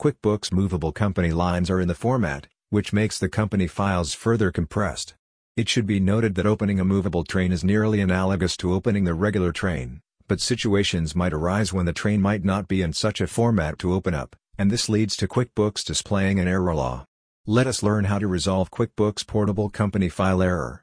QuickBooks movable company lines are in the format, which makes the company files further compressed. It should be noted that opening a movable train is nearly analogous to opening the regular train, but situations might arise when the train might not be in such a format to open up, and this leads to QuickBooks displaying an error law. Let us learn how to resolve QuickBooks Portable Company File Error.